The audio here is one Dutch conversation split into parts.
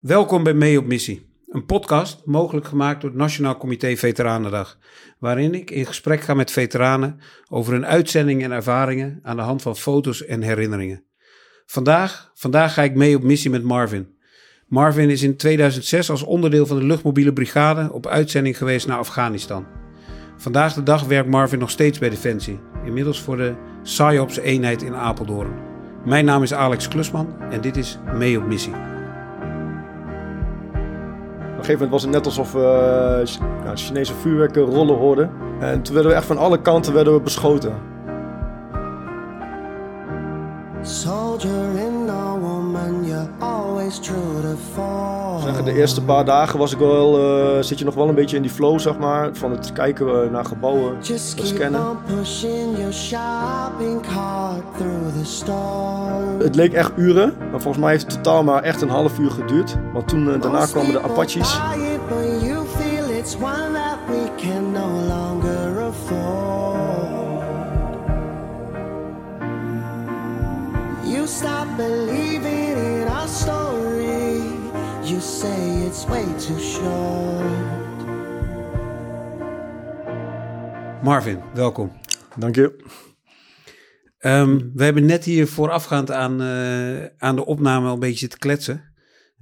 Welkom bij Mee op Missie, een podcast mogelijk gemaakt door het Nationaal Comité Veteranendag, waarin ik in gesprek ga met veteranen over hun uitzendingen en ervaringen aan de hand van foto's en herinneringen. Vandaag, vandaag ga ik mee op missie met Marvin. Marvin is in 2006 als onderdeel van de luchtmobiele brigade op uitzending geweest naar Afghanistan. Vandaag de dag werkt Marvin nog steeds bij Defensie, inmiddels voor de PSYOPS eenheid in Apeldoorn. Mijn naam is Alex Klusman en dit is Mee op Missie. Op een gegeven moment was het net alsof we uh, ja, Chinese vuurwerken rollen hoorden. En toen werden we echt van alle kanten werden we beschoten. Soldier form. De eerste paar dagen was ik wel, uh, zit je nog wel een beetje in die flow, zeg maar. Van het kijken uh, naar gebouwen, het scannen. Het leek echt uren, maar volgens mij heeft het totaal maar echt een half uur geduurd. Want toen uh, daarna kwamen de Apaches. You stop believing story. You say it's way too short. Marvin, welkom. Dank je. Um, we hebben net hier voorafgaand aan, uh, aan de opname al een beetje zitten kletsen.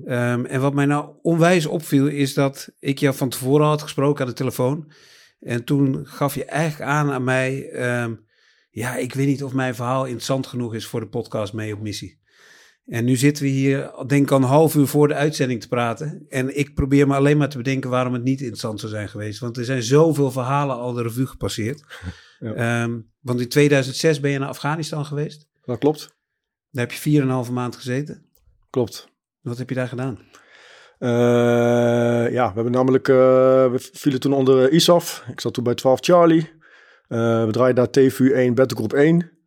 Um, en wat mij nou onwijs opviel is dat ik jou van tevoren had gesproken aan de telefoon. En toen gaf je eigenlijk aan aan mij... Um, ja, ik weet niet of mijn verhaal interessant genoeg is voor de podcast mee op missie. En nu zitten we hier, denk ik, al een half uur voor de uitzending te praten. En ik probeer me alleen maar te bedenken waarom het niet interessant zou zijn geweest. Want er zijn zoveel verhalen al de revue gepasseerd. Ja. Um, want in 2006 ben je naar Afghanistan geweest. Dat klopt. Daar heb je 4,5 maand gezeten. Klopt. Wat heb je daar gedaan? Uh, ja, we hebben namelijk, uh, we vielen toen onder ISAF. Ik zat toen bij 12 Charlie. Uh, we draaiden daar TVU 1, Battlegroep 1.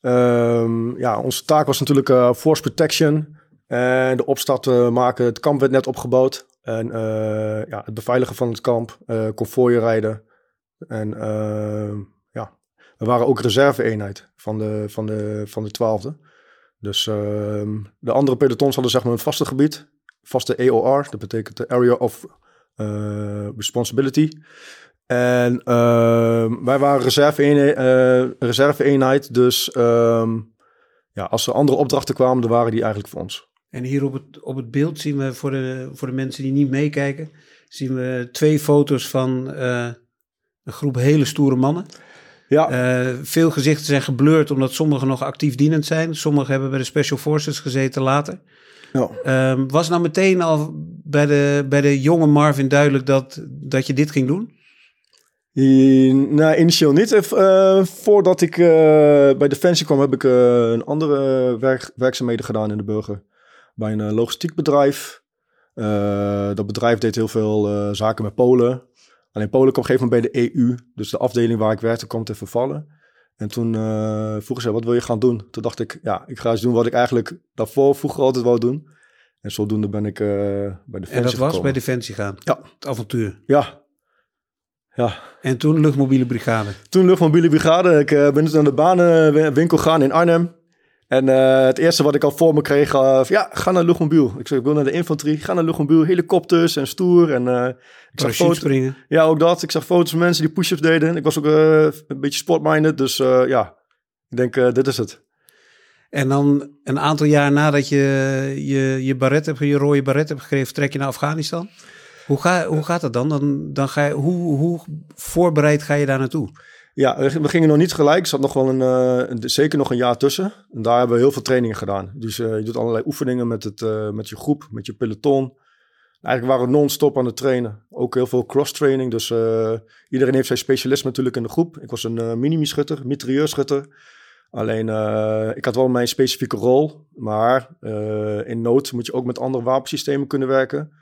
Um, ja, onze taak was natuurlijk uh, force protection. En de opstart uh, maken. Het kamp werd net opgebouwd. En ja, het beveiligen van het kamp. Uh, konvooien rijden. En ehm, ja, we waren ook reserve-eenheid van de, van de, van de twaalfde. Dus ehm, de andere pelotons hadden zeg maar een vaste gebied. Vaste AOR, dat betekent de Area of Responsibility. En uh, wij waren reserve-eenheid, uh, reserve dus uh, ja, als er andere opdrachten kwamen, dan waren die eigenlijk voor ons. En hier op het, op het beeld zien we, voor de, voor de mensen die niet meekijken, zien we twee foto's van uh, een groep hele stoere mannen. Ja. Uh, veel gezichten zijn geblurred omdat sommigen nog actief dienend zijn. Sommigen hebben bij de Special Forces gezeten later. Ja. Uh, was nou meteen al bij de, bij de jonge Marvin duidelijk dat, dat je dit ging doen? Nou, initieel niet. Uh, voordat ik uh, bij Defensie kwam, heb ik uh, een andere werk, werkzaamheden gedaan in de burger. Bij een logistiek bedrijf. dat bedrijf deed heel veel zaken met Polen. Alleen Polen kwam op een gegeven moment bij de EU. Dus de afdeling waar ik werkte kwam te vervallen. En toen vroegen ze, wat wil je gaan doen? Toen dacht ik, ja, ik ga eens doen wat ik eigenlijk daarvoor vroeger altijd wou doen. En zodoende ben ik bij Defensie En dat was gekomen. bij Defensie gaan? Ja. Het avontuur? Ja, ja. En toen luchtmobiele brigade? Toen luchtmobiele brigade. Ik uh, ben dus naar de banenwinkel gaan in Arnhem. En uh, het eerste wat ik al voor me kreeg, uh, ja, ga naar luchtmobiel. Ik zei, ik wil naar de infanterie, ga naar luchtmobiel, helikopters en stoer. En ik zag foto's. springen. Ja, ook dat. Ik zag foto's van mensen die push-ups deden. Ik was ook een beetje sportminded, dus ja, ik denk, dit is het. En dan een aantal jaar nadat je je, je baret hebt, je rode baret hebt gekregen, trek je naar Afghanistan? Hoe, hoe gaat dat dan? dan, dan ga je, hoe, hoe voorbereid ga je daar naartoe? Ja, we gingen nog niet gelijk. Er zat nog wel een, uh, zeker nog een jaar tussen. En daar hebben we heel veel trainingen gedaan. Dus uh, je doet allerlei oefeningen met, het, uh, met je groep, met je peloton. Eigenlijk waren we non-stop aan het trainen. Ook heel veel cross-training. Dus iedereen heeft zijn specialisme natuurlijk in de groep. Ik was een minimi-schutter, mitrailleurschutter. Alleen, ik had wel mijn specifieke rol. Maar in nood moet je ook met andere wapensystemen kunnen werken.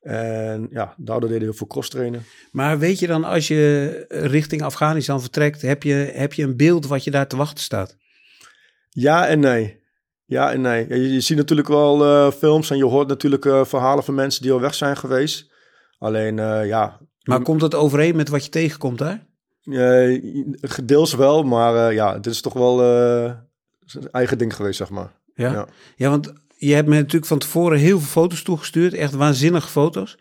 En ja, daardoor deden we heel veel cross trainen. Maar weet je dan, als je richting Afghanistan vertrekt, heb je, heb je een beeld wat je daar te wachten staat? Ja en nee. Ja en nee. Je, je ziet natuurlijk wel uh, films en je hoort natuurlijk uh, verhalen van mensen die al weg zijn geweest. Alleen, uh, ja. Maar komt dat overeen met wat je tegenkomt daar? gedeels wel, maar ja, dit is toch wel eigen ding geweest, zeg maar. Ja, ja. ja want je hebt me natuurlijk van tevoren heel veel foto's toegestuurd. Echt waanzinnige foto's.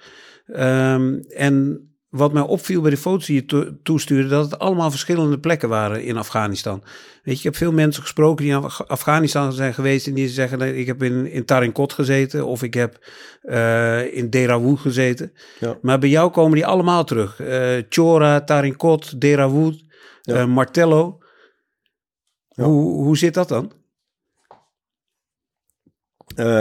Ehm, en wat mij opviel bij de foto's die je to toestuurde, dat het allemaal verschillende plekken waren in Afghanistan. Weet je, ik heb veel mensen gesproken die in Afghanistan zijn geweest en die zeggen ik heb in, in Tarinkot gezeten of ik heb uh, in Derawood gezeten. Ja. Maar bij jou komen die allemaal terug. Uh, Chora, Tarinkot, Derawood, ja. uh, Martello. Ja. Hoe, hoe zit dat dan?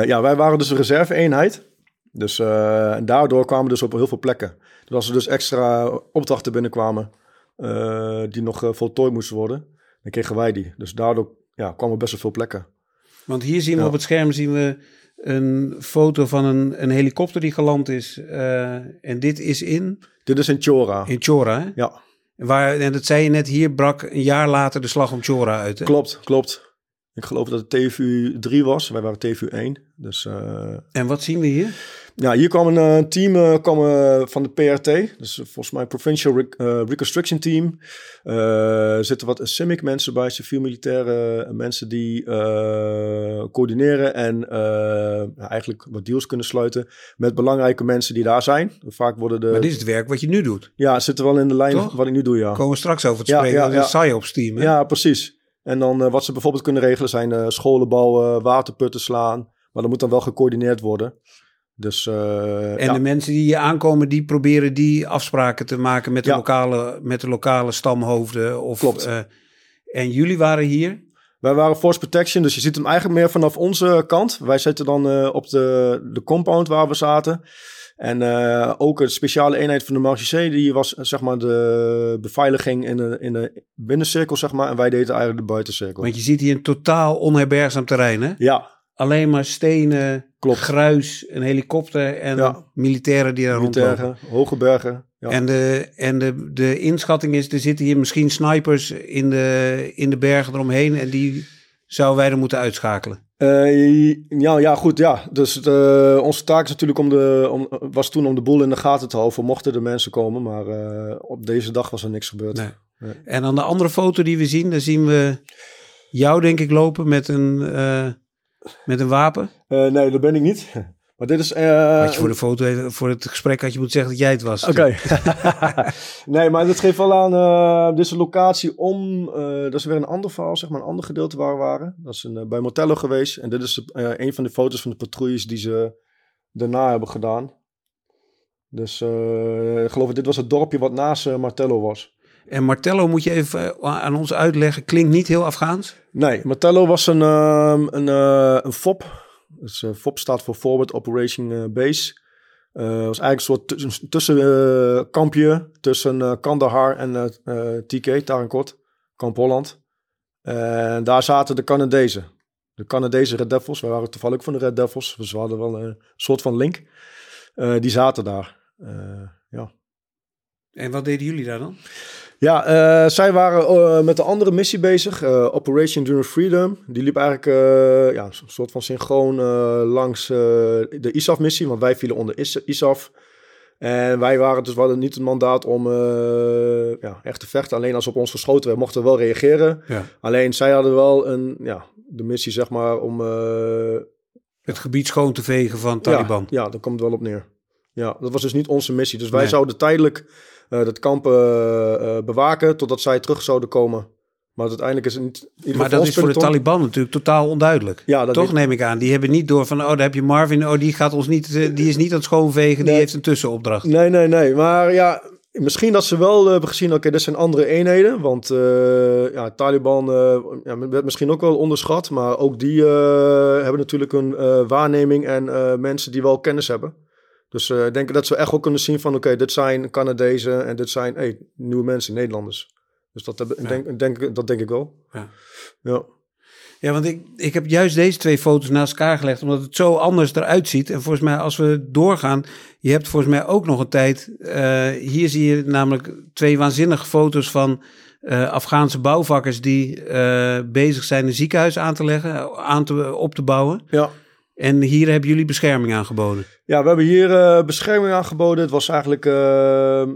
Ja, wij waren dus een reserve-eenheid. Dus en daardoor kwamen we dus op heel veel plekken. Dus als er dus extra opdrachten binnenkwamen uh, die nog voltooid moesten worden, dan kregen wij die. Dus daardoor ja, kwamen best wel veel plekken. Want hier zien we op het scherm zien we een foto van een, een helikopter die geland is. En dit is in? Dit is in Chora. In Chora, hè? Ja. Waar, en dat zei je net, hier brak een jaar later de slag om Chora uit. Hè? Klopt, klopt. Ik geloof dat het TVU 3 was. Wij waren TVU 1. Dus, en wat zien we hier? Ja, hier kwam een uh, team uh, kwam, uh, van de PRT, dus volgens mij Provincial Re Reconstruction Team. Er zitten wat CIMIC mensen bij, civiel-militaire mensen die coördineren en eigenlijk wat deals kunnen sluiten met belangrijke mensen die daar zijn. Vaak worden de... Maar dit is het werk wat je nu doet. Ja, het zit er wel in de lijn Toch? wat ik nu doe, ja. Komen we straks over te ja, spreken, ja, ja. PSYOPS team. Hè? Ja, precies. En dan wat ze bijvoorbeeld kunnen regelen zijn scholen bouwen, waterputten slaan. Maar dat moet dan wel gecoördineerd worden. Dus, uh, en de mensen die hier aankomen, die proberen die afspraken te maken met de, lokale, met de lokale stamhoofden. Of, Klopt. Uh, en jullie waren hier? Wij waren Force Protection, dus je ziet hem eigenlijk meer vanaf onze kant. Wij zitten dan uh, op de, de compound waar we zaten. En ook een speciale eenheid van de Marchissé, die was zeg maar de beveiliging in de, in de binnencirkel, zeg maar. En wij deden eigenlijk de buitencirkel. Want je ziet hier een totaal onherbergzaam terrein, hè? Ja, alleen maar stenen, Klopt. gruis, een helikopter en ja. militairen die daar rondlopen. hoge bergen. Ja. En, de, en de, de inschatting is, er zitten hier misschien snipers in de, in de bergen eromheen en die zouden wij er moeten uitschakelen. Uh, ja, ja, goed, ja. Dus de, onze taak is natuurlijk om de, om, was toen om de boel in de gaten te houden. Mochten er mensen komen, maar uh, op deze dag was er niks gebeurd. Nee. Nee. En aan de andere foto die we zien, daar zien we jou denk ik lopen met een... Uh, met een wapen? Nee, dat ben ik niet. Maar dit is. Uh, had je voor de foto, voor het gesprek had je moeten zeggen dat jij het was. Oké. Okay. nee, maar dat geeft wel aan. Uh, dit is een locatie om. Uh, dat is weer een ander verhaal, zeg maar, een ander gedeelte waar we waren. Dat is een, bij Motello geweest. En dit is een van de foto's van de patrouilles die ze daarna hebben gedaan. Dus ik geloof dat dit was het dorpje wat naast Martello was. En Martello moet je even eh, aan ons uitleggen, klinkt niet heel Afghaans? Nee, Martello was een, uh, een, een FOP. Dus, uh, FOP staat voor Forward Operation Base. was eigenlijk een soort tussenkampje tussen Kandahar en TK, Tarankot, Kamp Holland. En daar zaten de Canadezen. De Canadese Red Devils. Wij waren toevallig van de Red Devils. Dus we hadden wel een soort van link. die zaten daar. ja. En wat deden jullie daar dan? Ja, uh, zij waren uh, met een andere missie bezig, uh, Operation Enduring Freedom. Die liep eigenlijk ja, een soort van synchroon langs de ISAF-missie, want wij vielen onder Is ISAF. En wij waren dus, we hadden niet het mandaat om ja, echt te vechten. Alleen als op ons geschoten werd, mochten we wel reageren. Ja. Alleen zij hadden wel een, ja, de missie zeg maar om... het gebied schoon te vegen van Taliban. Ja, ja, daar komt het wel op neer. Ja, dat was dus niet onze missie. Dus wij nee. zouden tijdelijk dat kamp uh, bewaken totdat zij terug zouden komen. Maar uiteindelijk is het niet. Maar dat is voor de Taliban natuurlijk totaal onduidelijk. Ja, dat Toch neem ik aan. Die hebben niet door van, oh, daar heb je Marvin, oh, die gaat ons niet, die is niet aan het schoonvegen, nee. die heeft een tussenopdracht. Nee, nee, nee. Maar ja, misschien dat ze wel hebben gezien, oké, okay, dit zijn andere eenheden. Want uh, ja, Taliban uh, ja, werd misschien ook wel onderschat, maar ook die uh, hebben natuurlijk een waarneming en mensen die wel kennis hebben. Dus uh, ik denk dat we echt wel kunnen zien van oké, dit zijn Canadezen en dit zijn hey, nieuwe mensen, Nederlanders. Dus dat, heb, ja. denk, denk, dat denk ik wel. Ja. ja. Ja, want ik, ik heb juist deze twee foto's naast elkaar gelegd, omdat het zo anders eruit ziet. En volgens mij, als we doorgaan, je hebt volgens mij ook nog een tijd. Uh, hier zie je namelijk twee waanzinnige foto's van uh, Afghaanse bouwvakkers die uh, bezig zijn een ziekenhuis aan te leggen, aan te, op te bouwen. Ja. En hier hebben jullie bescherming aangeboden? Ja, we hebben hier uh, bescherming aangeboden. Het was eigenlijk uh,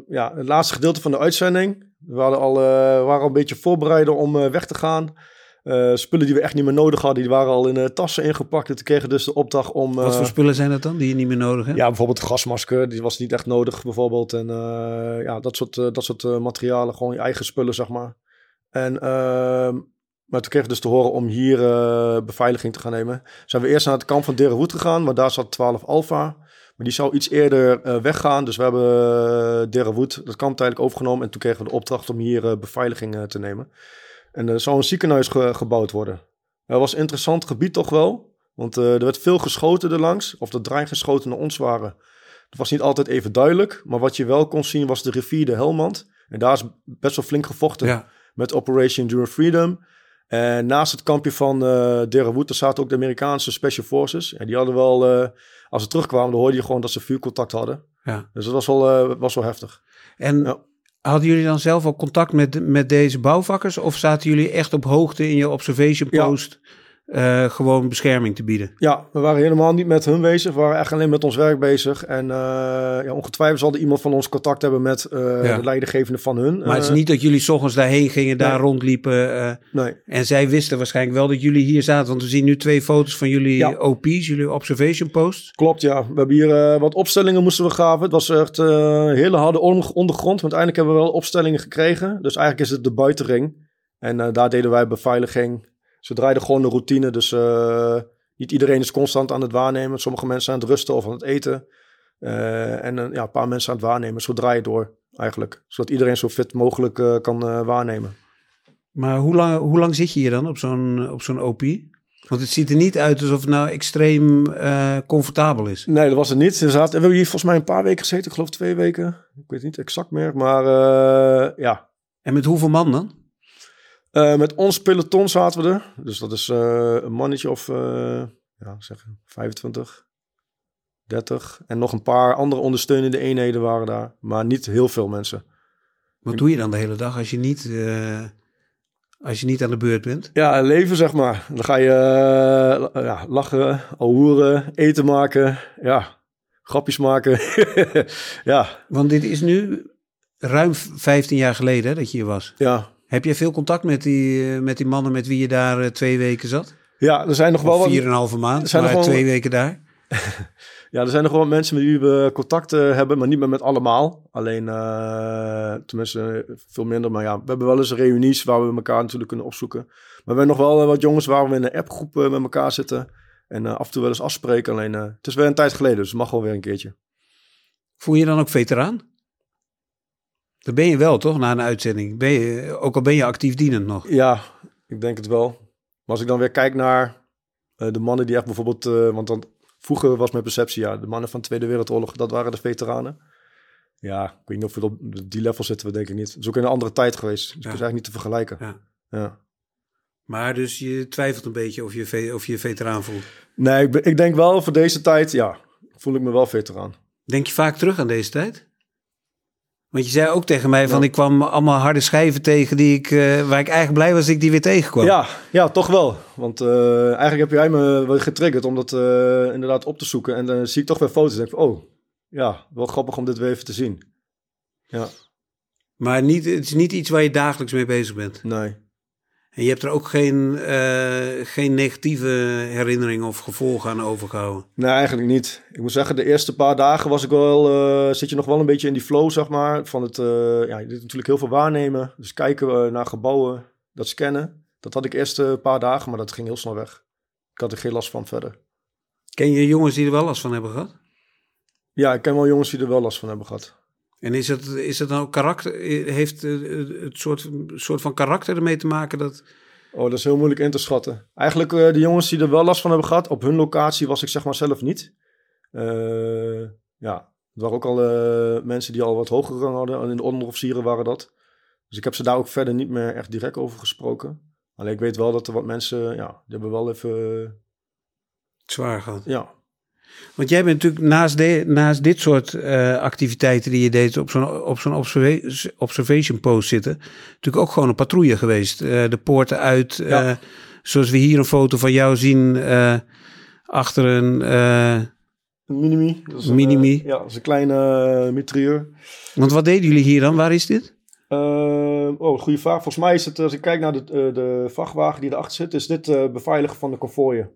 ja, het laatste gedeelte van de uitzending. We hadden al, uh, waren al een beetje voorbereid om weg te gaan. Eh, spullen die we echt niet meer nodig hadden, die waren al in tassen ingepakt. En toen kregen dus de opdracht om... Wat voor eh, spullen zijn dat dan, die je niet meer nodig hebt? Ja, bijvoorbeeld de gasmasker, die was niet echt nodig bijvoorbeeld. En ja, dat soort, dat soort materialen, gewoon je eigen spullen, zeg maar. En, ehm, maar toen kregen we dus te horen om hier beveiliging te gaan nemen. Zijn we eerst naar het kamp van Derenwoed gegaan, maar daar zat 12 Alpha. Maar die zou iets eerder weggaan. Dus we hebben uh, Derenwoed, dat kamp tijdelijk overgenomen. En toen kregen we de opdracht om hier beveiliging te nemen. En er zou een ziekenhuis gebouwd worden. Dat was een interessant gebied toch wel. Want er werd veel geschoten erlangs. Of de dreiggeschoten naar ons waren. Dat was niet altijd even duidelijk. Maar wat je wel kon zien was de rivier de Helmand. En daar is best wel flink gevochten. Met Operation Enduring Freedom. En naast het kampje van uh, zaten ook de Amerikaanse Special Forces. En die hadden wel, uh, als ze terugkwamen, dan hoorde je gewoon dat ze vuurcontact hadden. Ja. Dus dat was wel, uh, was wel heftig. En ja. Hadden jullie dan zelf al contact met, met deze bouwvakkers? Of zaten jullie echt op hoogte in je observation post? Uh, gewoon bescherming te bieden. Ja, we waren helemaal niet met hun bezig. We waren echt alleen met ons werk bezig. En uh, ja, ongetwijfeld zal er iemand van ons contact hebben met uh, de leidinggevende van hun. Maar het is niet dat jullie s ochtends daarheen gingen, daar nee. rondliepen. nee. En zij wisten waarschijnlijk wel dat jullie hier zaten. Want we zien nu twee foto's van jullie ja. OP's, jullie observation posts. Klopt, ja. We hebben hier wat opstellingen moesten we graven. Het was echt een hele harde ondergrond. Want uiteindelijk hebben we wel opstellingen gekregen. Dus eigenlijk is het de buitenring. En daar deden wij beveiliging ze draaiden gewoon de routine. Dus uh, niet iedereen is constant aan het waarnemen. Sommige mensen aan het rusten of aan het eten. Uh, en uh, ja, een paar mensen aan het waarnemen. Zo draai je door eigenlijk. Zodat iedereen zo fit mogelijk kan waarnemen. Maar hoe lang, hoe lang zit je hier dan op zo'n op zo'n OP? Want het ziet er niet uit alsof het nou extreem comfortabel is. Nee, dat was het niet. We, zaten, we hebben hier volgens mij een paar weken gezeten. Ik geloof twee weken. Ik weet niet exact meer. Maar ja. En met hoeveel man dan? Uh, met ons peloton zaten we er. Dus dat is uh, een mannetje of uh, ja, zeg 25, 30. En nog een paar andere ondersteunende eenheden waren daar. Maar niet heel veel mensen. Wat doe je dan de hele dag als je niet, als je niet aan de beurt bent? Ja, leven zeg maar. Dan ga je ja, lachen, alhoeren, eten maken. Ja, grapjes maken. ja. Want dit is nu ruim 15 jaar geleden dat je hier was. Ja, heb je veel contact met die, eh, met die mannen met wie je daar eh, twee weken zat? Ja, er zijn nog wel wat... Vier en een halve maand, zijn nog twee weken daar. ja, er zijn nog wel mensen met wie we contact uh, hebben, maar niet meer met allemaal. Alleen, uh, tenminste, veel minder. Maar ja, we hebben wel eens reunies waar we elkaar natuurlijk kunnen opzoeken. Maar we hebben nog wel wat jongens waar we in een appgroep met elkaar zitten. En af en toe wel eens afspreken. Alleen, het is weer een tijd geleden, dus het mag wel weer een keertje. Voel je dan ook veteraan? Dat ben je wel, toch, na een uitzending? Ben je, ook al ben je actief dienend nog. Ja, ik denk het wel. Maar als ik dan weer kijk naar uh, de mannen die echt bijvoorbeeld... Uh, want dan, vroeger was mijn perceptie, ja, de mannen van de Tweede Wereldoorlog, dat waren de veteranen. Ja, ik weet niet of we op die level zitten, we denk ik niet. Het is ook in een andere tijd geweest. Dus ja. is eigenlijk niet te vergelijken. Ja. ja. Maar dus je twijfelt een beetje of je, of je veteraan voelt? Nee, ik, ik denk wel voor deze tijd, ja, voel ik me wel veteraan. Denk je vaak terug aan deze tijd? Want je zei ook tegen mij van ik kwam allemaal harde schijven tegen die ik, uh, waar ik eigenlijk blij was dat ik die weer tegenkwam. Ja, ja toch wel. Want uh, eigenlijk heb jij me wel getriggerd om dat uh, inderdaad op te zoeken. En dan zie ik toch weer foto's en denk ik oh ja, wel grappig om dit weer even te zien. Ja. Maar niet, het is niet iets waar je dagelijks mee bezig bent? Nee. En je hebt er ook geen, uh, geen negatieve herinneringen of gevolgen aan overgehouden? Nee, eigenlijk niet. Ik moet zeggen, de eerste paar dagen was ik wel, uh, zit je nog wel een beetje in die flow, zeg maar. Van het, uh, ja, je doet natuurlijk heel veel waarnemen. Dus kijken naar gebouwen, dat scannen. Dat had ik eerst een paar dagen, maar dat ging heel snel weg. Ik had er geen last van verder. Ken je jongens die er wel last van hebben gehad? Ja, ik ken wel jongens die er wel last van hebben gehad. En is het, is het nou karakter, heeft het soort, soort van karakter ermee te maken dat... Oh, dat is heel moeilijk in te schatten. Eigenlijk uh, de jongens die er wel last van hebben gehad, op hun locatie was ik zeg maar zelf niet. Uh, ja, het waren ook al uh, mensen die al wat hoger rang hadden. In de onderofficieren waren dat. Dus ik heb ze daar ook verder niet meer echt direct over gesproken. Alleen ik weet wel dat er wat mensen, ja, die hebben wel even... Zwaar gehad. Ja, want jij bent natuurlijk naast, de, naast dit soort uh, activiteiten die je deed op zo'n op zo'n observa observation post zitten, natuurlijk ook gewoon een patrouille geweest. Uh, de poorten uit, ja. uh, zoals we hier een foto van jou zien achter een... een minimi. Dat is een, minimi. ja, dat is een kleine mitrailleur. Want wat deden jullie hier dan? Waar is dit? Oh, goede vraag. Volgens mij is het, als ik kijk naar de, de vrachtwagen die erachter zit, is dit beveiligen van de konvooien.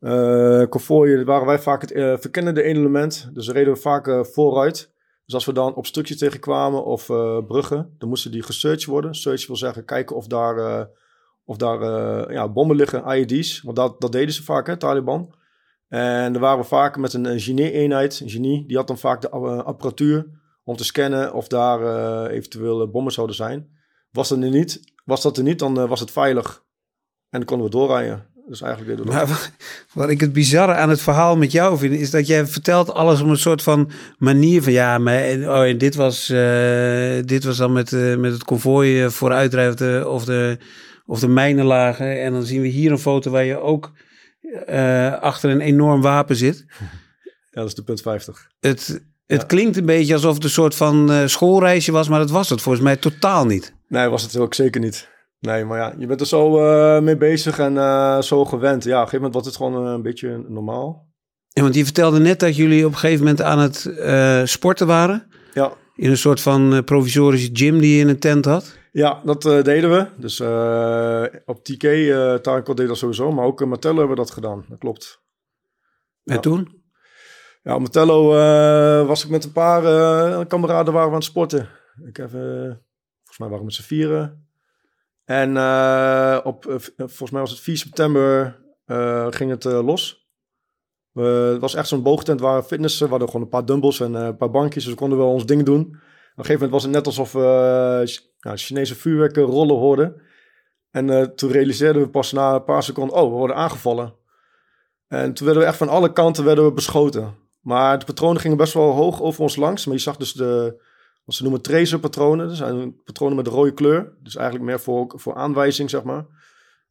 Uh, waren wij vaak het verkennende element, dus reden we vaak vooruit. Dus als we dan op stukjes tegenkwamen of bruggen, dan moesten die gesearched worden. Search wil zeggen kijken of daar, of daar ja, bommen liggen, IED's, want dat, dat deden ze vaak, hè, Taliban. En dan waren we vaak met een, een genie-eenheid, een genie, die had dan vaak de apparatuur om te scannen of daar eventueel eh, bommen zouden zijn. Was er niet, was dat er niet dan was het veilig en dan konden we doorrijden. Dus eigenlijk deden we dat. wat ik het bizarre aan het verhaal met jou vind, is dat jij vertelt alles op een soort van manier van ja, maar oh, en dit, was, uh, dit was dan met, uh, met het konvooi vooruitrijden of de, of de, of de mijnen lagen. En dan zien we hier een foto waar je ook achter een enorm wapen zit. Ja, dat is de punt 50. Het, het klinkt een beetje alsof het een soort van schoolreisje was, maar dat was het volgens mij totaal niet. Nee, was het ook zeker niet. Nee, maar ja, je bent er zo uh, mee bezig en uh, zo gewend. Ja, op een gegeven moment was het gewoon een beetje normaal. Ja, want je vertelde net dat jullie op een gegeven moment aan het sporten waren. Ja. In een soort van provisorische gym die je in een tent had. Ja, dat deden we. Dus op TK, uh, Taekwondo deed dat sowieso, maar ook Martello hebben we dat gedaan. Dat klopt. En ja. toen? Ja, uh, was ik met een paar kameraden waren we aan het sporten. Ik heb, volgens mij waren we met z'n vieren. En op, volgens mij was het 4 september ging het los. het was echt zo'n boogtent waar fitness, we gewoon een paar dumbbells en een paar bankjes, dus we konden wel ons ding doen. Op een gegeven moment was het net alsof we Chinese vuurwerken rollen hoorden. En toen realiseerden we pas na een paar seconden, oh, we worden aangevallen. En toen werden we echt van alle kanten werden we beschoten. Maar de patronen gingen best wel hoog over ons langs. Maar je zag dus de, ze noemen tracer-patronen. Dat zijn patronen met rode kleur. Dus eigenlijk meer voor, voor aanwijzing, zeg maar.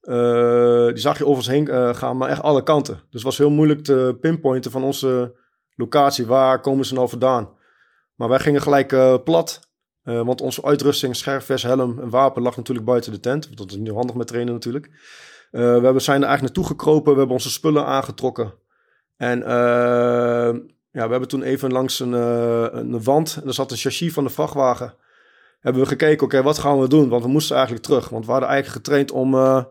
Uh, die zag je over ons heen uh, gaan, maar echt alle kanten. Dus het was heel moeilijk te pinpointen van onze locatie. Waar komen ze nou vandaan? Maar wij gingen gelijk uh, plat. want onze uitrusting, scherfves, helm en wapen lag natuurlijk buiten de tent. Dat is niet handig met trainen natuurlijk. we zijn er eigenlijk naartoe gekropen. We hebben onze spullen aangetrokken. En ja, we hebben toen even langs een, uh, een wand, en er zat een chassis van de vrachtwagen. Hebben we gekeken, oké, wat gaan we doen? Want we moesten eigenlijk terug. Want we hadden eigenlijk getraind om uh,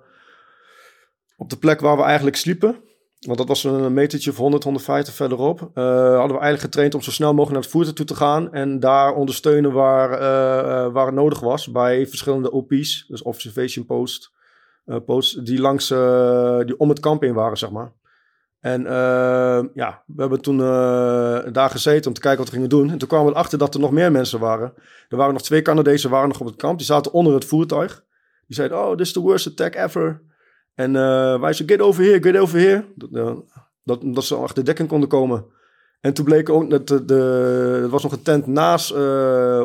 op de plek waar we eigenlijk sliepen. Want dat was een metertje of 100, 150 verderop. hadden we eigenlijk getraind om zo snel mogelijk naar het voertuig toe te gaan. En daar ondersteunen waar, waar het nodig was. Bij verschillende OP's, dus Observation Post, posts, die langs, die om het kamp in waren, zeg maar. En uh, ja, we hebben toen uh, daar gezeten om te kijken wat we gingen doen. En toen kwamen we erachter dat er nog meer mensen waren. Er waren nog twee Canadezen waren nog op het kamp. Die zaten onder het voertuig. Die zeiden, oh, this is the worst attack ever. En uh, wij zeiden, get over here, get over here. Dat, dat, dat ze achter de dekking konden komen. En toen bleek ook dat de, er was nog een tent naast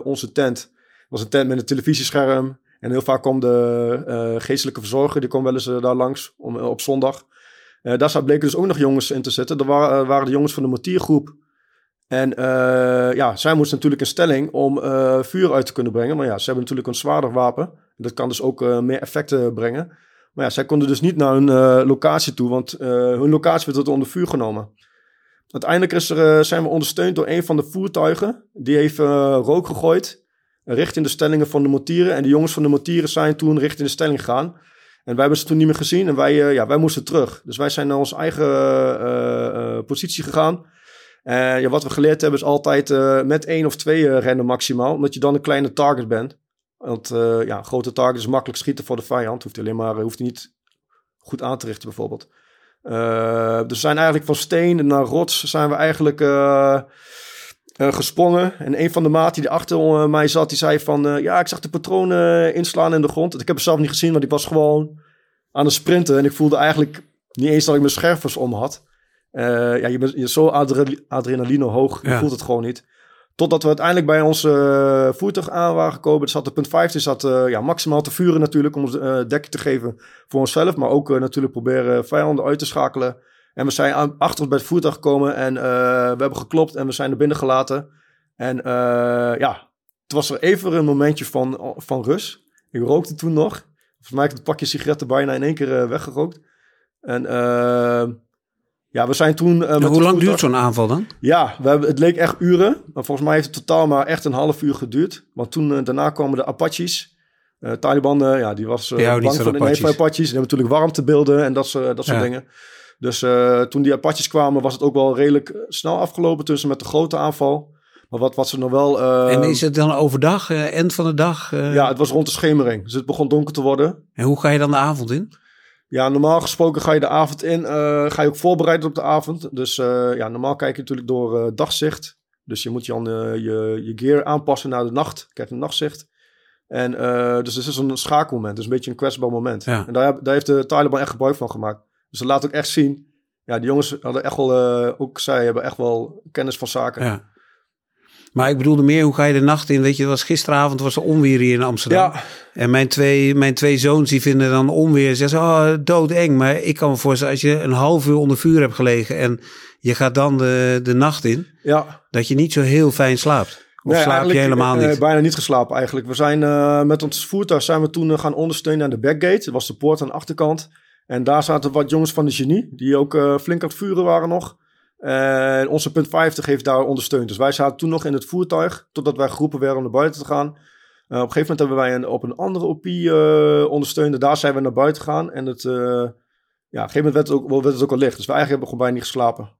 onze tent. Het was een tent met een televisiescherm. En heel vaak kwam de geestelijke verzorger, die kwam wel eens daar langs om, op zondag. Uh, daar bleken dus ook nog jongens in te zitten. Dat waren, uh, waren de jongens van de mortiergroep. En uh, ja, zij moesten natuurlijk een stelling om vuur uit te kunnen brengen. Maar ja, ze hebben natuurlijk een zwaarder wapen. Dat kan dus ook meer effecten brengen. Maar ja, zij konden dus niet naar hun locatie toe, want hun locatie werd onder vuur genomen. Uiteindelijk er, zijn we ondersteund door een van de voertuigen. Die heeft rook gegooid richting de stellingen van de mortieren. En de jongens van de mortieren zijn toen richting de stelling gegaan. En wij hebben ze toen niet meer gezien en wij, uh, ja, wij moesten terug. Dus wij zijn naar onze eigen uh, uh, positie gegaan. Ja, wat we geleerd hebben is altijd met één of twee rennen maximaal. Omdat je dan een kleine target bent. Want ja, grote target is makkelijk schieten voor de vijand. Hoeft alleen maar hoeft hij niet goed aan te richten bijvoorbeeld. dus we zijn eigenlijk van steen naar rots zijn we eigenlijk uh, gesprongen. En een van de maten die achter uh, mij zat, die zei van... Uh, ja, ik zag de patronen inslaan in de grond. Ik heb het zelf niet gezien, want ik was gewoon aan het sprinten. En ik voelde eigenlijk niet eens dat ik mijn schervers om had. ja, je bent je zo adrenaline hoog, je voelt het gewoon niet. Totdat we uiteindelijk bij ons voertuig aan waren gekomen. Er zat de punt 15, zat ja, maximaal te vuren natuurlijk... om ons dekking te geven voor onszelf. Maar ook natuurlijk proberen vijanden uit te schakelen... En we zijn aan, achter ons bij het voertuig gekomen en uh, we hebben geklopt en we zijn er binnen gelaten. En uh, ja, het was er even een momentje van, van rust. Ik rookte toen nog. Volgens mij heb ik het pakje sigaretten bijna in één keer uh, weggerookt. En Ja, we zijn toen... eh, hoe lang duurt zo'n aanval dan? Ja, we hebben, het leek echt uren. Maar volgens mij heeft het totaal maar echt een half uur geduurd. Want toen, eh, daarna kwamen de Apaches. Eh Taliban, eh, ja, die was eh, houden bang voor van de, Apaches. Apaches. Die hebben natuurlijk warmtebeelden en dat, soort- dat soort Ja. dingen. Dus eh, toen die Apaches kwamen, was het ook wel redelijk eh, snel afgelopen tussen met de grote aanval. Maar wat, wat ze nog wel... eh, en is het dan overdag, eh, eind van de dag? Ja, het was rond de schemering. Dus het begon donker te worden. En hoe ga je dan de avond in? Ja, normaal gesproken ga je de avond in. ga je ook voorbereiden op de avond. Dus ja, normaal kijk je natuurlijk door dagzicht. Dus je moet dan je, je gear aanpassen naar de nacht. Kijk een nachtzicht. En dus het is een schakelmoment. Dus een beetje een kwetsbaar moment. Ja. En daar, daar heeft de Taliban echt gebruik van gemaakt. Dus dat laat ook echt zien. Ja, die jongens hadden echt wel, eh, ook zij hebben echt wel kennis van zaken. Ja. Maar ik bedoelde meer, hoe ga je de nacht in? Weet je, was gisteravond was er onweer hier in Amsterdam. Ja, En mijn twee, mijn twee zoons die vinden dan onweer. Zeggen ze, oh, doodeng. Maar ik kan me voorstellen, als je een half uur onder vuur hebt gelegen... en je gaat dan de, de nacht in, ja. dat je niet zo heel fijn slaapt. Of Nee, slaap je helemaal eh, niet? bijna niet geslapen eigenlijk. We zijn eh, met ons voertuig zijn we toen eh, gaan ondersteunen aan de backgate. Dat was de poort aan de achterkant. En daar zaten wat jongens van de genie, die ook eh, flink aan het vuren waren nog. En onze punt 50 heeft daar ondersteund. Dus wij zaten toen nog in het voertuig, totdat wij geroepen werden om naar buiten te gaan. Eh, op een gegeven moment hebben wij een, op een andere OP eh ondersteund. En Daar zijn we naar buiten gegaan. En het, ja, op een gegeven moment werd het ook, al licht. Dus wij eigenlijk hebben gewoon bijna niet geslapen.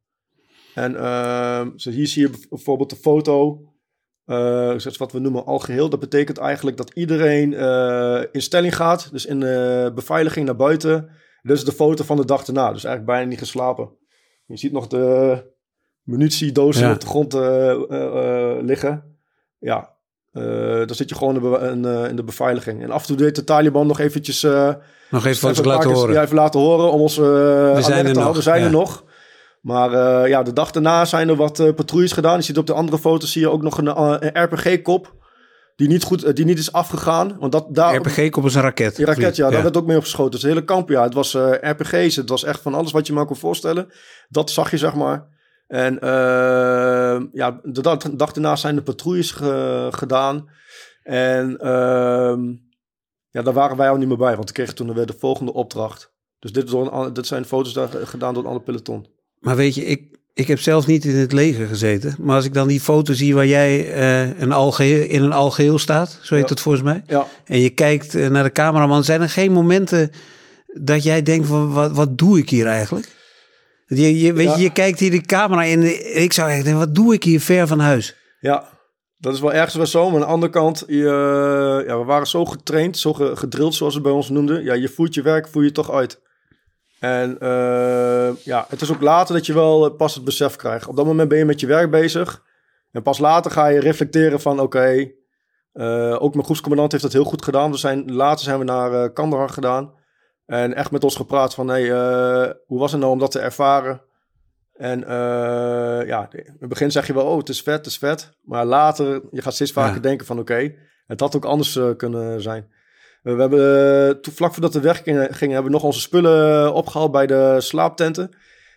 En eh, zo hier zie je bijvoorbeeld de foto. Dat is wat we noemen algeheel. Dat betekent eigenlijk dat iedereen in stelling gaat. Dus in beveiliging naar buiten. Dit is de foto van de dag erna. Dus eigenlijk bijna niet geslapen. Je ziet nog de munitiedozen Ja. op de grond eh, eh, eh, liggen. Ja, dan zit je gewoon in, de in, in de beveiliging. En af en toe deed de Taliban nog eventjes... Nog even laten horen. Ja, even laten horen om ons alert zijn er te nog, We zijn ja. er nog. Maar ja, de dag daarna zijn er wat patrouilles gedaan. Je ziet op de andere foto zie je ook nog een, een RPG-kop. Die niet, goed, eh, die niet is afgegaan. Want dat, daar, RPG-kop is een raket. die raket, ja, ja. daar werd ook mee opgeschoten. Dus het hele kamp, ja. Het was eh, RPG's, het was echt van alles wat je maar kon voorstellen. Dat zag je, zeg maar. En eh, ja, de dag, de dag daarna zijn de patrouilles ge- gedaan. En ehm, ja, daar waren wij al niet meer bij. Want we kregen toen weer de volgende opdracht. Dus dit, is door een, an- dit zijn foto's daar gedaan door een ander peloton. Maar weet je, ik, ik heb zelf niet in het leger gezeten. Maar als ik dan die foto zie waar jij eh, een algeheel, in een algeheel staat, zo heet Ja. het volgens mij. Ja, En je kijkt eh, naar de cameraman, zijn er geen momenten dat jij denkt van wat, wat doe ik hier eigenlijk? Je, je, weet Ja. je, je kijkt hier de camera in. Ik zou echt denken, wat doe ik hier ver van huis? Ja, dat is wel ergens wel zo. Maar aan de andere kant, je, ja, we waren zo getraind, zo ge- gedrild zoals ze bij ons noemden. Ja, je voert je werk, voer je toch uit. En eh, ja, het is ook later dat je wel eh, pas het besef krijgt. Op dat moment ben je met je werk bezig. En pas later ga je reflecteren van oké, eh, ook mijn groepscommandant heeft dat heel goed gedaan. We zijn, later zijn we naar eh Kandahar gedaan. En echt met ons gepraat van hey, hoe was het nou om dat te ervaren? En ja, in het begin zeg je wel, oh, het is vet, het is vet. Maar later, je gaat steeds vaker Ja. denken van, oké, het had ook anders kunnen zijn. We, hebben, eh, toen, vlak voordat we weggingen, gingen, hebben we nog onze spullen eh, opgehaald bij de slaaptenten.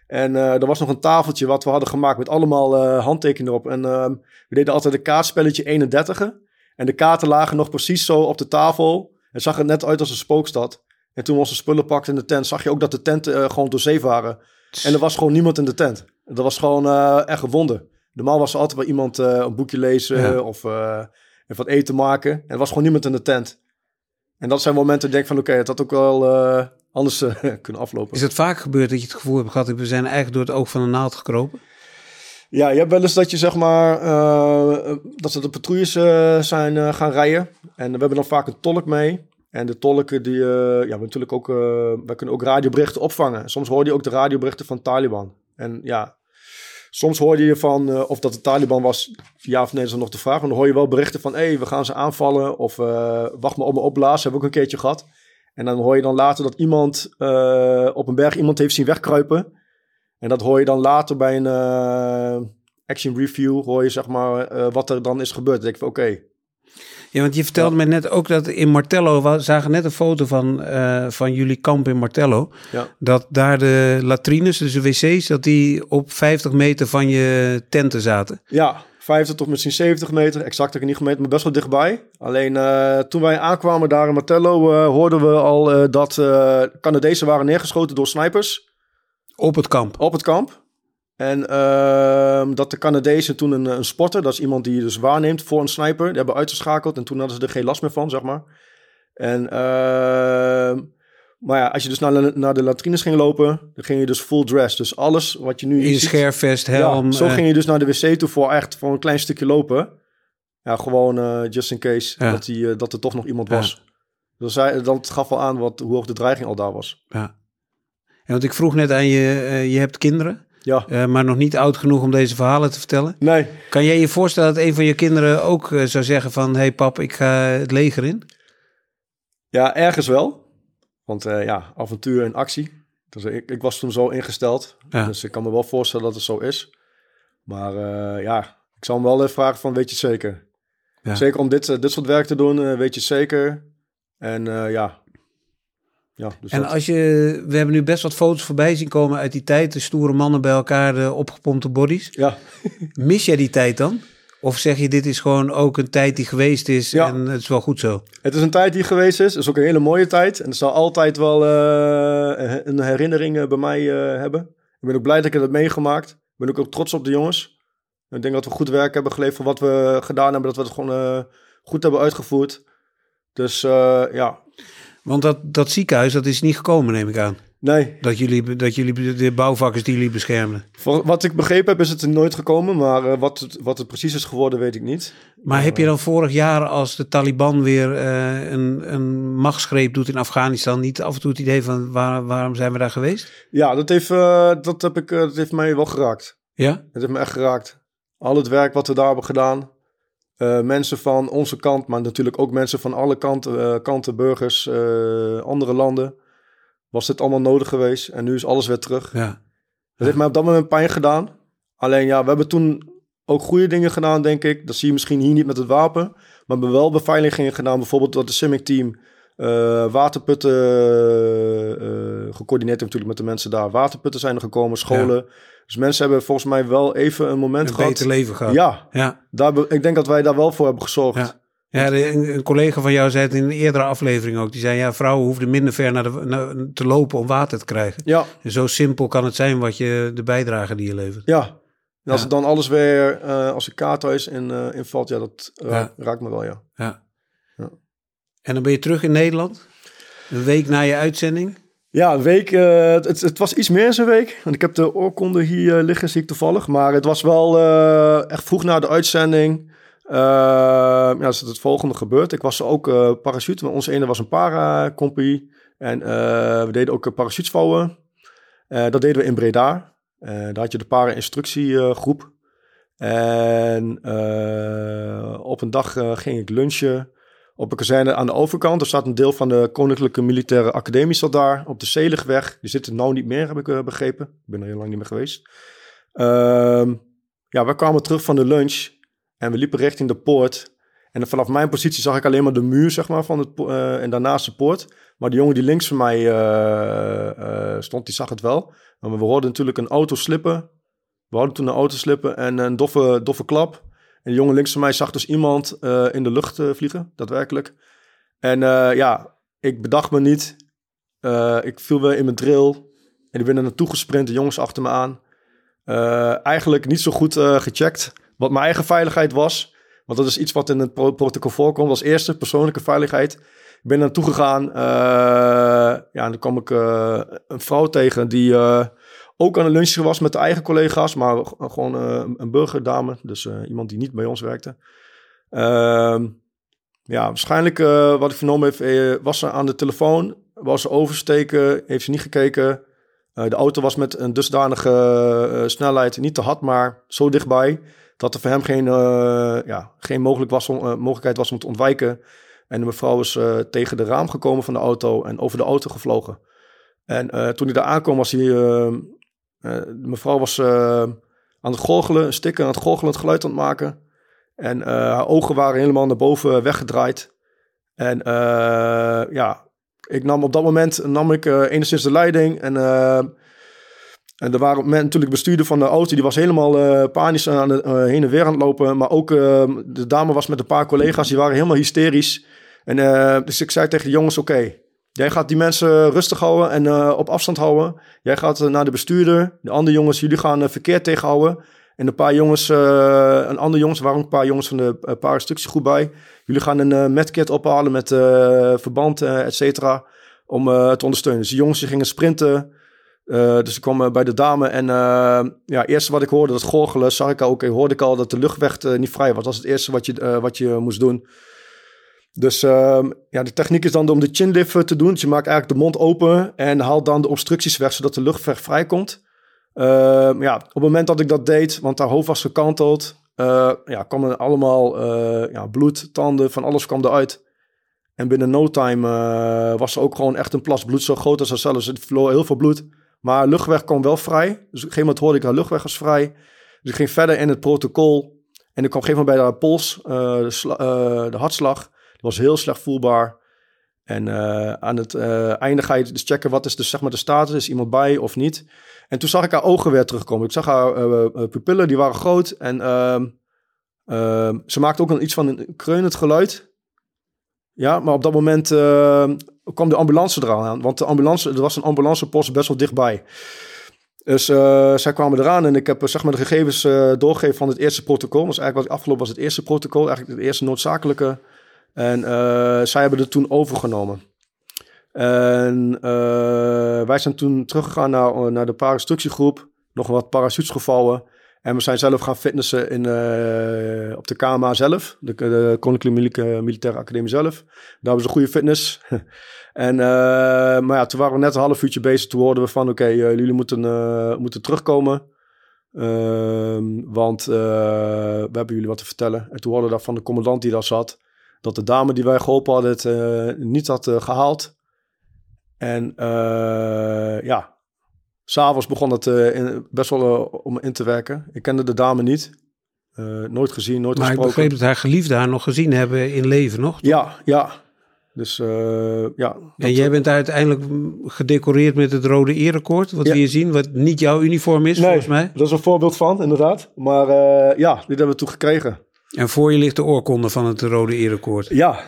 En eh, er was nog een tafeltje wat we hadden gemaakt met allemaal eh, handtekeningen erop. En ehm, we deden altijd een kaartspelletje 31. En de kaarten lagen nog precies zo op de tafel. Het zag er net uit als een spookstad. En toen we onze spullen pakten in de tent, zag je ook dat de tenten gewoon doorzeefd waren. En er was gewoon niemand in de tent. Dat was gewoon echt een wonder. Normaal was er altijd wel iemand een boekje lezen Ja. of even wat eten maken. En er was gewoon niemand in de tent. En dat zijn momenten dat ik denk van oké, het had ook wel eh, anders eh, kunnen aflopen. Is het vaak gebeurd dat je het gevoel hebt gehad, we zijn eigenlijk door het oog van de naald gekropen? Ja, je hebt wel eens dat je zeg maar, eh, dat ze de patrouilles zijn gaan rijden. En we hebben dan vaak een tolk mee. En de tolken die, ja, we natuurlijk ook, wij kunnen ook radioberichten opvangen. Soms hoorde je ook de radioberichten van Taliban. En ja, soms hoorde je van eh, of dat de Taliban was, ja of nee, is nog de vraag. Maar dan hoor je wel berichten van, hé, hey, we gaan ze aanvallen. Of eh, wacht maar op me opblazen, hebben we ook een keertje gehad. En dan hoor je dan later dat iemand eh, op een berg iemand heeft zien wegkruipen. En dat hoor je dan later bij een action review, hoor je zeg maar wat er dan is gebeurd. Dan denk ik van oké, Ja, want je vertelde me net ook dat in Martello, we zagen net een foto van, eh, van jullie kamp in Martello. ja, Dat daar de latrines, dus de wc's, dat die op 50 meter van je tenten zaten. ja, 50 tot misschien 70 meter, exact heb ik niet gemeten, maar best wel dichtbij. Alleen eh, toen wij aankwamen daar in Martello, eh, hoorden we al dat Canadezen waren neergeschoten door snipers. Op het kamp. op het kamp. En ehm, dat de Canadezen toen een, een spotter, dat is iemand die je dus waarneemt voor een sniper, die hebben uitgeschakeld en toen hadden ze er geen last meer van, zeg maar. En, ehm, maar ja, als je dus naar de, naar de latrines ging lopen, dan ging je dus full dress. Dus alles wat je nu In schervest, helm. ja, zo eh, ging je dus naar de wc toe voor echt voor een klein stukje lopen. Ja, gewoon eh, just in case Ja. dat, die, eh, dat er toch nog iemand Ja. was. Dus hij, dat gaf wel aan wat, hoe hoog de dreiging al daar was. ja. En want ik vroeg net aan je, je hebt kinderen, Ja, eh, maar nog niet oud genoeg om deze verhalen te vertellen. nee. Kan jij je voorstellen dat een van je kinderen ook eh, zou zeggen van... hey pap, ik ga het leger in? Ja, ergens wel. Want eh, ja, avontuur en actie. Dus ik, ik was toen zo ingesteld. Ja. Dus ik kan me wel voorstellen dat het zo is. Maar ja, ik zou hem wel even vragen van weet je het zeker? Ja. Zeker om dit, dit soort werk te doen, weet je het zeker? En ja. Ja, dus En dat- als je, we hebben nu best wat foto's voorbij zien komen uit die tijd. De stoere mannen bij elkaar, de opgepompte bodies. ja. Mis jij die tijd dan? Of zeg je, dit is gewoon ook een tijd die geweest is Ja. en het is wel goed zo? Het is een tijd die geweest is. Het is ook een hele mooie tijd. En het zal altijd wel eh, een herinnering eh, bij mij eh, hebben. Ik ben ook blij dat ik het heb meegemaakt. Ik ben ook, ook trots op de jongens. Ik denk dat we goed werk hebben geleverd voor wat we gedaan hebben. Dat we het gewoon eh, goed hebben uitgevoerd. Dus eh, ja, Want dat, dat ziekenhuis, dat is niet gekomen, neem ik aan. nee. Dat jullie, dat jullie de bouwvakkers die jullie beschermden. Voor wat ik begrepen heb is het er nooit gekomen. Maar eh, wat, het, wat het precies is geworden weet ik niet. Maar heb je dan vorig jaar, als de Taliban weer eh, een, een machtsgreep doet in Afghanistan, niet af en toe het idee van waar, waarom zijn we daar geweest? Ja, dat heeft, eh, dat, heb ik, eh, dat heeft mij wel geraakt. Ja? Het heeft me echt geraakt. Al het werk wat we daar hebben gedaan. Eh, mensen van onze kant, maar natuurlijk ook mensen van alle kanten, eh, kanten burgers, eh, andere landen. Was dit allemaal nodig geweest en nu is alles weer terug. Ja. Dat heeft mij op dat moment pijn gedaan. Alleen ja, we hebben toen ook goede dingen gedaan, denk ik. Dat zie je misschien hier niet met het wapen. Maar we hebben wel beveiligingen gedaan. Bijvoorbeeld dat de Simic team waterputten gecoördineerd heeft natuurlijk met de mensen daar. Waterputten zijn er gekomen, scholen. Dus mensen hebben volgens mij wel even een moment Een gehad. beter leven gehad. Ja, Ja. daar, ik denk dat wij daar wel voor hebben gezorgd. Ja. Ja, de- een, een collega van jou zei het in een eerdere aflevering ook. Die zei, ja, vrouwen hoefden minder ver naar de, naar- te lopen om water te krijgen. Ja, En zo simpel kan het zijn wat je, de bijdrage die je levert. ja. En als Ja. het dan alles weer eh, als een kaarthuis in, eh invalt, ja, dat Ja. raakt me wel, ja. Ja. Ja. En dan ben je terug in Nederland. Een week na je uitzending. Ja, een week. eh, het, het was iets meer dan een week. Want ik heb de oorkonde hier eh, liggen, zie ik toevallig. Maar het was wel eh, echt vroeg na de uitzending. Ja, is het volgende gebeurd. Ik was ook parachute. Onze ene was een para-compagnie. En we deden ook parachutes vouwen. Eh, dat deden we in Breda. Daar had je de para-instructiegroep. En op een dag ging ik lunchen op een kazerne aan de overkant. Er staat een deel van de Koninklijke Militaire Academie zat daar. Op de Zeligweg. Die zit er nou niet meer, heb ik eh, begrepen. Ik ben er heel lang niet meer geweest. Ehm, ja, we kwamen terug van de lunch. En we liepen richting de poort. En vanaf mijn positie zag ik alleen maar de muur, zeg maar, van het, eh, en daarnaast de poort. Maar de jongen die links van mij eh, stond, die zag het wel. Maar we hoorden natuurlijk een auto slippen. We hadden toen een auto slippen en een doffe, doffe klap. En de jongen links van mij zag dus iemand eh, in de lucht eh, vliegen, daadwerkelijk. En eh, ja, ik bedacht me niet. Ik viel weer in mijn drill. En ik ben er naartoe gesprint, de jongens achter me aan. Eigenlijk niet zo goed gecheckt wat mijn eigen veiligheid was. Want dat is iets wat in het pro- protocol voorkomt als eerste, persoonlijke veiligheid. Ik ben naartoe gegaan. ja, en dan kwam ik een vrouw tegen die ook aan het lunchen was met de eigen collega's. Maar gewoon eh, een burgerdame, dus eh, iemand die niet bij ons werkte. Ehm, ja, waarschijnlijk eh, wat ik vernomen heb, was ze aan de telefoon. Was ze oversteken, heeft ze niet gekeken. De auto was met een dusdanige snelheid, niet te hard, maar zo dichtbij... dat er voor hem geen, ja, geen mogelijk was om, mogelijkheid was om te ontwijken. En de mevrouw is tegen de raam gekomen van de auto en over de auto gevlogen. En toen hij daar aankwam, was hij... eh, eh, de mevrouw was eh, aan het gorgelen, stikken aan het gorgelen, het geluid aan het maken... En eh, haar ogen waren helemaal naar boven weggedraaid. En ja, ik nam op dat moment nam ik enigszins de leiding. En, en er waren men, natuurlijk bestuurder van de auto, die was helemaal panisch aan de, heen en weer aan het lopen. Maar ook de dame was met een paar collega's, die waren helemaal hysterisch. En dus ik zei tegen de jongens, oké, Jij gaat die mensen rustig houden en uh, op afstand houden. Jij gaat uh, naar de bestuurder. De andere jongens, jullie gaan uh, verkeer tegenhouden. En een paar jongens, een andere jongens, ook een paar jongens van de goed bij. Jullie gaan een medkit ophalen met verband, et cetera, om te ondersteunen. Dus die jongens die gingen sprinten. dus ik kwam bij de dame en ja, eerste wat ik hoorde, dat gorgelen, zag ik ook, hoorde ik al dat de luchtweg niet vrij was. Dat was het eerste wat je, wat je moest doen. Dus uh, ja, de techniek is dan om de chinlift te doen. Dus je maakt eigenlijk de mond open en haalt dan de obstructies weg, zodat de luchtweg vrijkomt. Uh, ja, op het moment dat ik dat deed, want haar hoofd was gekanteld, uh, ja, kwam er allemaal uh, ja, bloed, tanden, van alles kwam eruit. En binnen no time was er ook gewoon echt een plas bloed zo groot als haarzelf. Dus het verloor heel veel bloed. Maar luchtweg kwam wel vrij. Dus op een gegeven moment hoorde ik haar luchtweg was vrij. Dus ik ging verder in het protocol. En ik kwam op een gegeven moment bij haar pols, de hartslag was heel slecht voelbaar. En uh, aan het uh, einde ga je dus checken wat is dus zeg maar de status, is iemand bij of niet. En toen zag ik haar ogen weer terugkomen. Ik zag haar uh, pupillen, die waren groot. En ehm, ehm, ze maakte ook een, iets van een kreunend geluid. Ja, maar op dat moment kwam de ambulance eraan aan. Want de ambulance, er was een ambulancepost best wel dichtbij. Dus zij kwamen eraan en ik heb zeg maar de gegevens doorgegeven van het eerste protocol. Dus eigenlijk wat afgelopen was het eerste protocol, eigenlijk het eerste noodzakelijke en uh, zij hebben het toen overgenomen. En uh, wij zijn toen teruggegaan naar, naar de parainstructiegroep. Nog wat parachutes gevouwen. En we zijn zelf gaan fitnessen in, op de KMA zelf. De, Koninklijke Militaire Academie zelf. Daar hebben ze goede fitness. en, maar ja, toen waren we net een half uurtje bezig. Toen hoorden we van, oké, jullie moeten, moeten terugkomen. Ehm, want we hebben jullie wat te vertellen. En toen hoorden we dat van de commandant die daar zat dat de dame die wij geholpen hadden het uh, niet had uh, gehaald. En uh, ja, s'avonds begon het in, best wel om in te werken. Ik kende de dame niet. nooit gezien, nooit maar gesproken. Maar ik begreep dat haar geliefde haar nog gezien hebben in leven, nog? Ja, ja. Dus ja. En jij bent uiteindelijk gedecoreerd met het rode erekoord, wat we hier zien, wat niet jouw uniform is, nee, volgens mij. dat is een voorbeeld van, inderdaad. Maar ja, dit hebben we toen gekregen. En voor je ligt de oorkonde van het Rode Erekoord. Ja.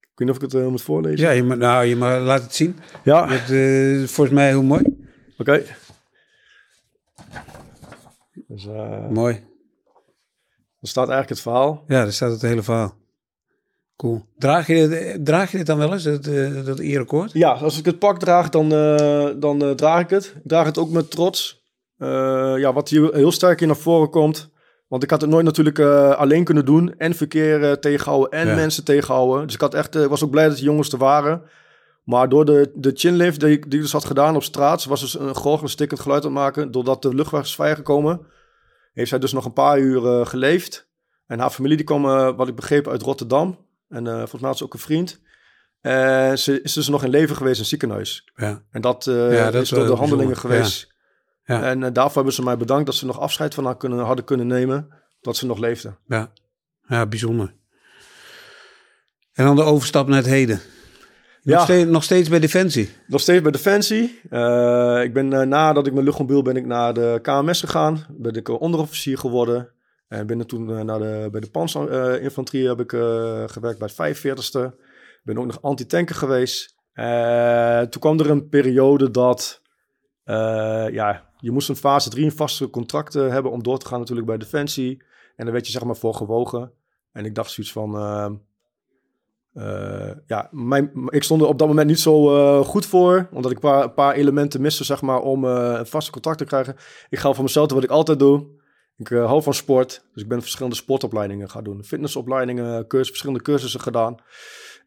Ik weet niet of ik het uh, moet voorlezen. Ja, je nou, je maar laat het zien. Ja. Het, uh, volgens mij heel mooi. Oké. Okay. Dus, uh, mooi. Er staat eigenlijk het verhaal. Ja, daar staat het hele verhaal. Cool. Draag je, draag je dit dan wel eens, dat, dat erekoord? Ja, als ik het pak draag, dan, dan draag ik het. Ik draag het ook met trots. ja, wat hier heel sterk in naar voren komt want ik had het nooit natuurlijk uh, alleen kunnen doen. En verkeer uh, tegenhouden en mensen tegenhouden. Dus ik had echt, uh, was ook blij dat de jongens er waren. Maar door de, de chinlift die, die dus had gedaan op straat... was dus een gorgelig stikkend geluid aan het maken. Doordat de luchtweg is vrijgekomen... heeft zij dus nog een paar uur geleefd. En haar familie die kwam, wat ik begreep, uit Rotterdam. En volgens mij had ze ook een vriend. En ze is dus nog in leven geweest in het ziekenhuis. Ja. En dat, ja, dat is door de handelingen geweest... Ja. En uh, daarvoor hebben ze mij bedankt dat ze nog afscheid van haar kunnen, hadden kunnen nemen. Dat ze nog leefde. Ja, ja bijzonder. En dan de overstap naar het heden. Nog, ja. steeds, nog steeds bij Defensie? Nog steeds bij Defensie. Uh, ik ben uh, nadat ik mijn luchtmobiel ben ik naar de KMS gegaan. Ben ik onderofficier geworden. En ben toen naar de, bij de panzerinfanterie heb ik gewerkt bij het 45ste. Ben ook nog anti-tanker geweest. toen kwam er een periode dat ja, je moest een fase 3 een vaste contract hebben om door te gaan natuurlijk bij Defensie. En daar werd je zeg maar voor gewogen. En ik dacht zoiets van... Uh, uh, ja, mijn, ik stond er op dat moment niet zo uh, goed voor. Omdat ik een paar, elementen miste zeg maar om een vaste contract te krijgen. Ik ga voor mezelf wat ik altijd doe. Ik hou van sport. Dus ik ben verschillende sportopleidingen gaan doen. Fitnessopleidingen, cursus, verschillende cursussen gedaan.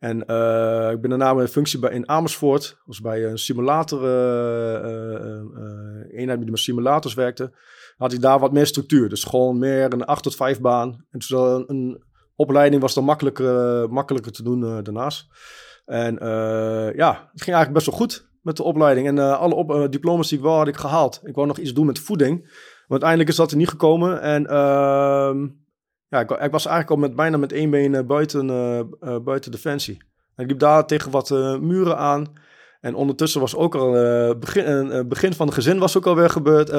En uh, ik ben daarna een functie bij, in Amersfoort. was bij een simulator, uh, uh, eenheid die met simulators werkte. Had ik daar wat meer structuur. Dus gewoon meer een 8 tot 5 baan. En dus een, een opleiding was dan makkelijker, makkelijker te doen daarnaast. En ja, het ging eigenlijk best wel goed met de opleiding. En alle diploma's die ik wel had ik gehaald. Ik wou nog iets doen met voeding. Maar uiteindelijk is dat er niet gekomen. En ehm, ja, ik, ik, was eigenlijk al met, bijna met één been uh, buiten, uh, buiten Defensie. En ik liep daar tegen wat muren aan. En ondertussen was ook al begin, begin van het gezin was ook alweer gebeurd,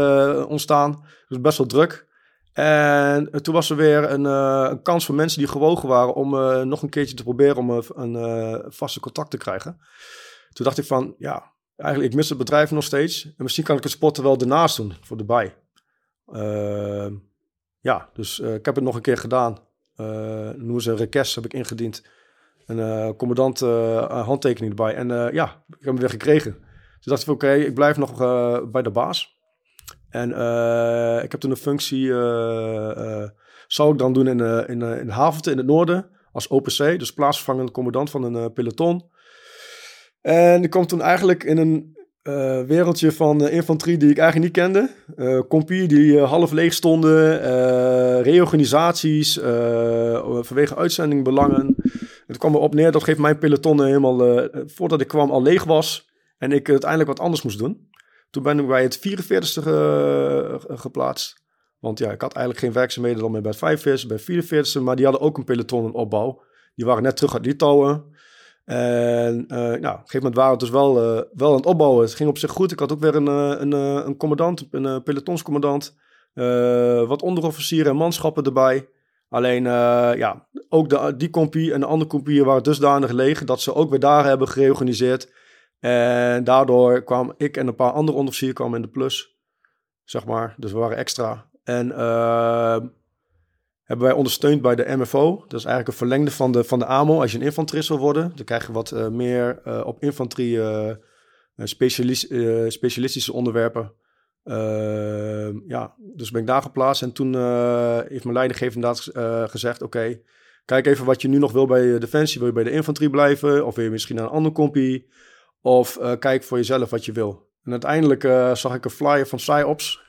ontstaan. Dus best wel druk. En eh, toen was er weer een, eh, een kans voor mensen die gewogen waren om eh, nog een keertje te proberen om eh, een eh, vaste contact te krijgen. Toen dacht ik van, ja, eigenlijk ik mis het bedrijf nog steeds. En misschien kan ik het sporten wel ernaast doen, voor de bij. Ja, dus eh, ik heb het nog een keer gedaan. Uh, noemen ze een request, heb ik ingediend. Een eh, commandant handtekening erbij. En ja, ik heb hem weer gekregen. Dus dacht ik oké, ik blijf nog bij de baas. En ik heb toen een functie, zou ik dan doen in, in, in Havente in het noorden, als OPC, dus plaatsvervangend commandant van een peloton. En ik kwam toen eigenlijk in een eh, wereldje van eh, infanterie die ik eigenlijk niet kende. Compie die half leeg stonden, reorganisaties, vanwege uitzendingbelangen. Het kwam erop neer, dat geeft mijn peloton helemaal, voordat ik kwam, al leeg was. En ik uiteindelijk wat anders moest doen. Toen ben ik bij het 44ste ge- ge- geplaatst. Want ja, ik had eigenlijk geen werkzaamheden dan meer bij het 45ste, bij het 44ste. Maar die hadden ook een peloton in opbouw. Die waren net terug uit Litouwen. En eh nou, op een gegeven moment waren we dus wel, eh, wel aan het opbouwen. Het ging op zich goed. Ik had ook weer een, eh, een, een commandant, een pelotonscommandant. wat onderofficieren en manschappen erbij. Alleen, ja, ook de, die compie en de andere compieën waren dusdanig leeg... dat ze ook weer daar hebben gereorganiseerd. En daardoor kwam ik en een paar andere onderofficieren kwamen in de plus, zeg maar. Dus we waren extra. En hebben wij ondersteund bij de MFO. Dat is eigenlijk een verlengde van de, van de AMO. Als je een infanterist wil worden, dan krijg je wat eh, meer eh, op infanterie eh, specialis- specialistische onderwerpen. Ja, dus ben ik daar geplaatst. En toen heeft mijn leidinggever inderdaad gezegd... oké, kijk even wat je nu nog wil bij Defensie. Wil je bij de infanterie blijven? Of wil je misschien naar een andere compie? Of kijk voor jezelf wat je wil. En uiteindelijk zag ik een flyer van PsyOps.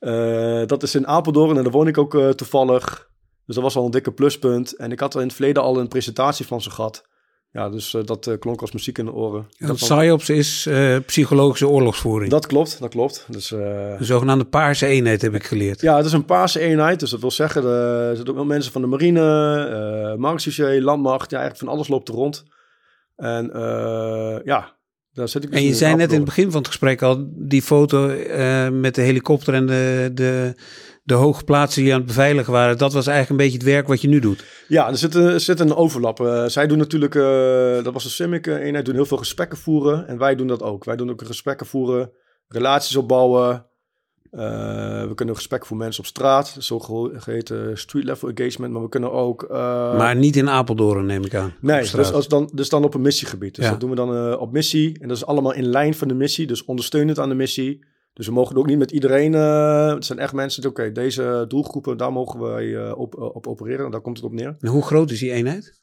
Eh, dat is in Apeldoorn en daar woon ik ook eh, toevallig. Dus dat was al een dikke pluspunt. En ik had er in het verleden al een presentatie van ze gehad. Ja, dus eh, dat klonk als muziek in de oren. Van, PSYOPS is psychologische oorlogsvoering. dat klopt, dat klopt. Dus, Een zogenaamde paarse eenheid heb ik geleerd. ja, het is een paarse eenheid. Dus dat wil zeggen, er zitten ook mensen van de marine, marechaussee, landmacht. Ja, eigenlijk van alles loopt er rond. En ja, daar zit ik dus En je zei net in het begin van het gesprek al, die foto eh, met de helikopter en de, de, de hoogplaatsen die aan het beveiligen waren. Dat was eigenlijk een beetje het werk wat je nu doet. Ja, er zit, een- er zit een overlap. Eh, zij doen natuurlijk, eh, dat was de Simic-eenheid, doen heel veel gesprekken voeren. En wij doen dat ook. Wij doen ook gesprekken voeren, relaties opbouwen. Eh, we kunnen gesprekken voor mensen op straat, zogeheten street level engagement. Maar we kunnen ook... eh, maar niet in Apeldoorn neem ik aan. Nee, dus, als dan, dus dan op een missiegebied. Dus Ja. dat doen we dan eh, op missie. En dat is allemaal in lijn van de missie. Dus ondersteunend aan de missie. Dus we mogen ook niet met iedereen... het zijn echt mensen oké, deze doelgroepen, daar mogen wij op, op opereren. En daar komt het op neer. En hoe groot is die eenheid?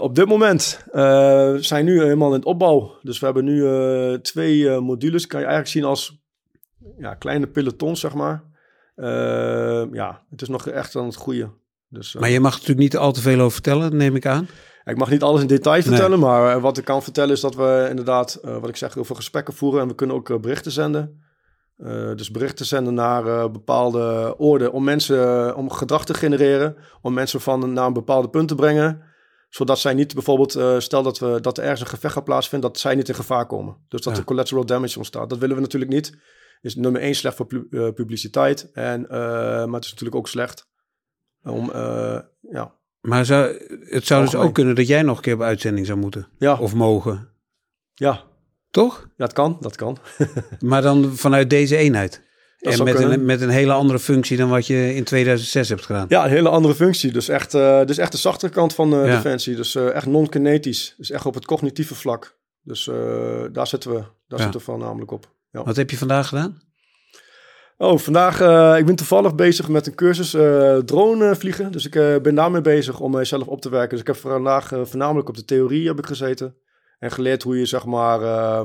Op dit moment eh, zijn we nu helemaal in het opbouw. Dus we hebben nu twee modules. Kan je eigenlijk zien als ja, kleine pelotons, zeg maar. Eh, ja, het is nog echt aan het groeien. Dus, eh, Maar je mag er natuurlijk niet al te veel over vertellen, neem ik aan. ik mag niet alles in detail Nee. vertellen, maar eh, wat ik kan vertellen is dat we inderdaad, eh, wat ik zeg, heel veel gesprekken voeren en we kunnen ook berichten zenden. Dus berichten zenden naar bepaalde orde om mensen, om gedrag te genereren, om mensen van naar een bepaalde punt te brengen, zodat zij niet bijvoorbeeld, stel dat, we, dat er ergens een gevecht gaat plaatsvinden, dat zij niet in gevaar komen. Dus dat Ja. er collateral damage ontstaat. Dat willen we natuurlijk niet. Is nummer één slecht voor pu- eh, publiciteit, en, eh, maar het is natuurlijk ook slecht om, eh, ja, Maar zou, het zou dus ook kunnen dat jij nog een keer op uitzending zou moeten. ja, Of mogen. ja, Toch? Ja, het kan, dat kan. Maar dan vanuit deze eenheid. Dat en met een, met een hele andere functie dan wat je in 2006 hebt gedaan. Ja, een hele andere functie. Dus echt, dus echt de zachtere kant van Ja. Defensie. Dus echt non-kinetisch. Dus echt op het cognitieve vlak. Dus daar zitten we. Daar Ja. zitten we voornamelijk op. Ja. Wat heb je vandaag gedaan? Oh, vandaag, eh, ik ben toevallig bezig met een cursus eh, drone vliegen. Dus ik eh, ben daarmee bezig om mezelf op te werken. Dus ik heb vandaag eh, voornamelijk op de theorie heb ik gezeten. En geleerd hoe je zeg maar... eh,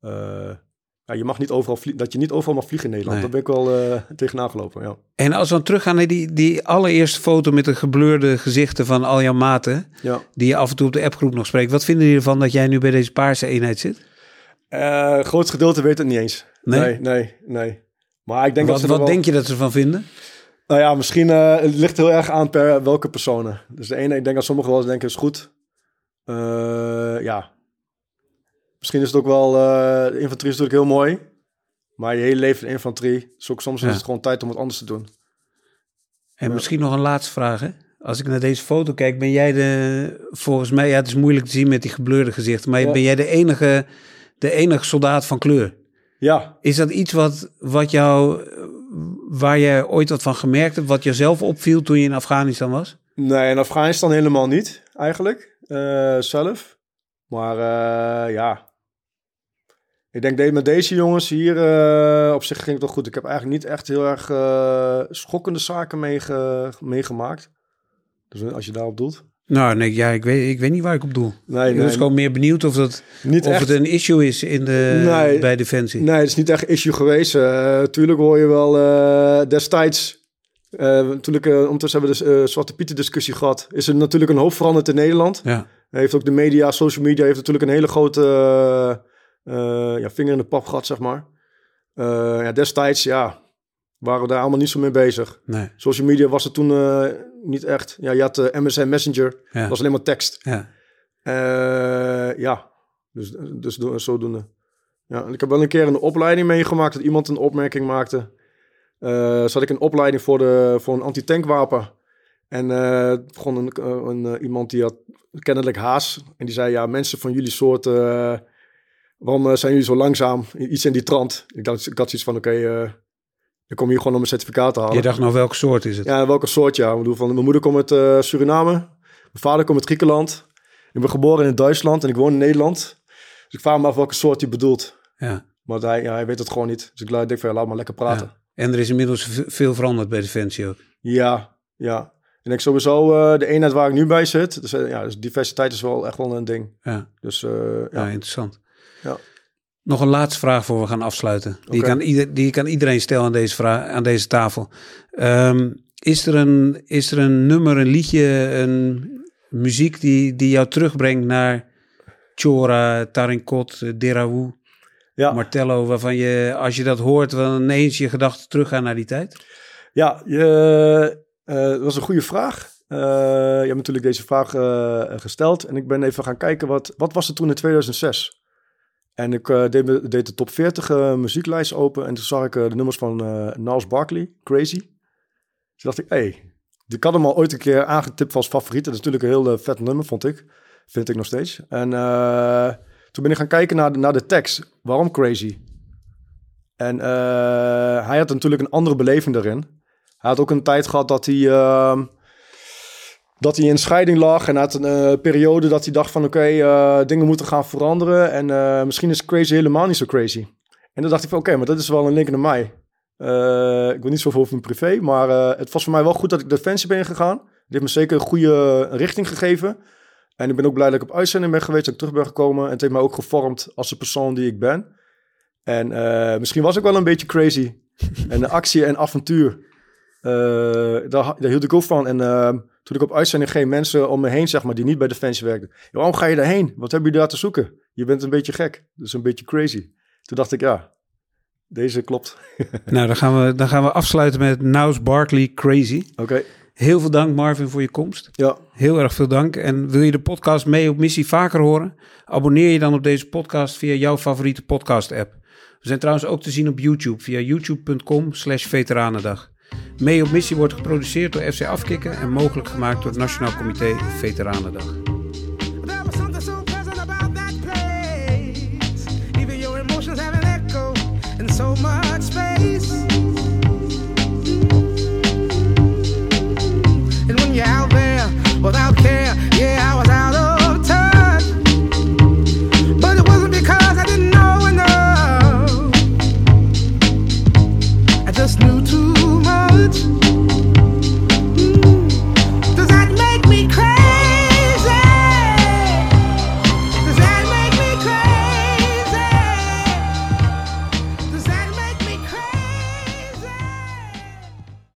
eh, ja, je mag niet overal vlie- dat je niet overal mag vliegen in Nederland. Nee. Daar ben ik wel eh, tegenaan gelopen, ja. En als we dan teruggaan naar die, die allereerste foto met de gebleurde gezichten van al jouw maten, ja. die je af en toe op de appgroep nog spreekt. Wat vinden jullie ervan dat jij nu bij deze paarse eenheid zit? Eh groot gedeelte weet het niet eens. Nee? Nee, nee, nee. Maar ik denk dat wat ze er wat wel- denk je dat ze ervan vinden? Nou ja, misschien eh, het ligt heel erg aan per welke personen. Dus de ene, ik denk dat sommigen wel eens denken, is goed. Eh, ja. Misschien is het ook wel, de infanterie is natuurlijk heel mooi. Maar je hele leven in infanterie. Dus ook soms Ja. is het gewoon tijd om wat anders te doen. En misschien nog een laatste vraag. Hè? Als ik naar deze foto kijk, ben jij de, volgens mij, ja, het is moeilijk te zien met die gebleurde gezichten, maar Ja. ben jij de enige, de enige soldaat van kleur? Ja, Is dat iets wat, wat jou, waar je ooit wat van gemerkt hebt, wat jezelf opviel toen je in Afghanistan was? nee, in Afghanistan helemaal niet, eigenlijk. eh, zelf. Maar eh, ja. Ik denk dat met deze jongens hier eh, op zich ging het wel goed. Ik heb eigenlijk niet echt heel erg schokkende zaken meege- meegemaakt. Dus als je daarop doet. Nou, nee, ja, ik weet, ik weet niet waar ik op doel. Nee, Ik was gewoon meer benieuwd of, dat, niet of echt. het een issue is in de, Nee. bij Defensie. Nee, het is niet echt issue geweest. Eh tuurlijk hoor je wel eh, destijds... natuurlijk, eh, ondertussen hebben we de eh, Zwarte Pieten discussie gehad. Is er natuurlijk een hoop veranderd in Nederland. Ja, Heeft ook de media, social media, heeft natuurlijk een hele grote ja, vinger in de pap gehad, zeg maar. Ja, destijds, ja, waren we daar allemaal niet zo mee bezig. nee, Social media was er toen eh, niet echt. Ja, je had eh, MSN Messenger, ja, dat was alleen maar tekst. ja. Eh, ja, dus, dus do- zodoende. Ja, en ik heb wel een keer een opleiding meegemaakt dat iemand een opmerking maakte. Zat ik in opleiding voor, de, voor een anti-tankwapen. En begon een, een, iemand die had kennelijk haas. En die zei, ja, mensen van jullie soort, waarom zijn jullie zo langzaam? Iets in die trant. Ik, dacht, ik had zoiets van, oké, ik kom hier gewoon om mijn certificaat te halen. Je dacht nog welke soort is het? Ja, welke soort ja. Ik bedoel, van, mijn moeder komt uit eh, Suriname. Mijn vader komt uit Griekenland. Ik ben geboren in Duitsland en ik woon in Nederland. Dus ik vraag me af welke soort hij bedoelt. Ja. Maar hij, ja, hij weet het gewoon niet. Dus ik denk van, ja, laat maar lekker praten. Ja. En er is inmiddels veel veranderd bij Defensie ook. Ja, ja. En ik sowieso eh, de eenheid waar ik nu bij zit. Dus, eh, ja, dus diversiteit is wel echt wel een ding. Ja, Dus ja. ja. interessant. Ja. Nog een laatste vraag voor we gaan afsluiten. Die, kan, ieder, die kan iedereen stellen aan deze, vraag, aan deze tafel. Ehm, is, er een, is er een nummer, een liedje, een muziek die, die jou terugbrengt naar Chora, Tarinkot, eh, Derawoe, ja. Martello, waarvan je, als je dat hoort, wel ineens je gedachten teruggaan naar die tijd? Ja, je, eh, dat was een goede vraag. Eh, je hebt natuurlijk deze vraag eh, gesteld. En ik ben even gaan kijken, wat, wat was er toen in 2006? En ik eh, deed, de top 40 eh, muzieklijst open. En toen zag ik eh, de nummers van Niles Barkley, Crazy. Toen dacht ik, hé, hey, ik had hem al ooit een keer aangetipt als favoriet. Dat is natuurlijk een heel vet nummer, vond ik. Vind ik nog steeds. En toen ben ik gaan kijken naar de, naar de tekst. Waarom Crazy? En hij had natuurlijk een andere beleving daarin. Hij had ook een tijd gehad dat hij, ehm, dat hij in scheiding lag. En had een eh, periode dat hij dacht van oké, eh, dingen moeten gaan veranderen. En eh, misschien is crazy helemaal niet zo crazy. En dan dacht ik van oké, maar dat is wel een link naar mij. Ik wil niet zoveel over mijn privé, maar het was voor mij wel goed dat ik Defensie ben gegaan. Die heeft me zeker een goede richting gegeven. En ik ben ook blij dat ik op uitzending ben geweest, dat ik terug ben gekomen. En het heeft mij ook gevormd als de persoon die ik ben. En misschien was ik wel een beetje crazy. en de actie en avontuur, daar, daar hield ik ook van. En eh, toen ik op uitzending geen mensen om me heen, zeg maar, die niet bij Defensie werkten. "Ja, waarom ga je daarheen? Wat hebben jullie daar te zoeken? Je bent een beetje gek, dus een beetje crazy. Toen dacht ik, ja, deze klopt. Nou, dan gaan we, dan gaan we afsluiten met Niles Barkley, Crazy. Oké, Heel veel dank Marvin voor je komst. ja, Heel erg veel dank. En wil je de podcast mee op missie vaker horen? Abonneer je dan op deze podcast via jouw favoriete podcast app. We zijn trouwens ook te zien op YouTube via youtube.com slash veteranendag. Mee op missie wordt geproduceerd door FC Afkikken en mogelijk gemaakt door het Nationaal Comité Veteranendag.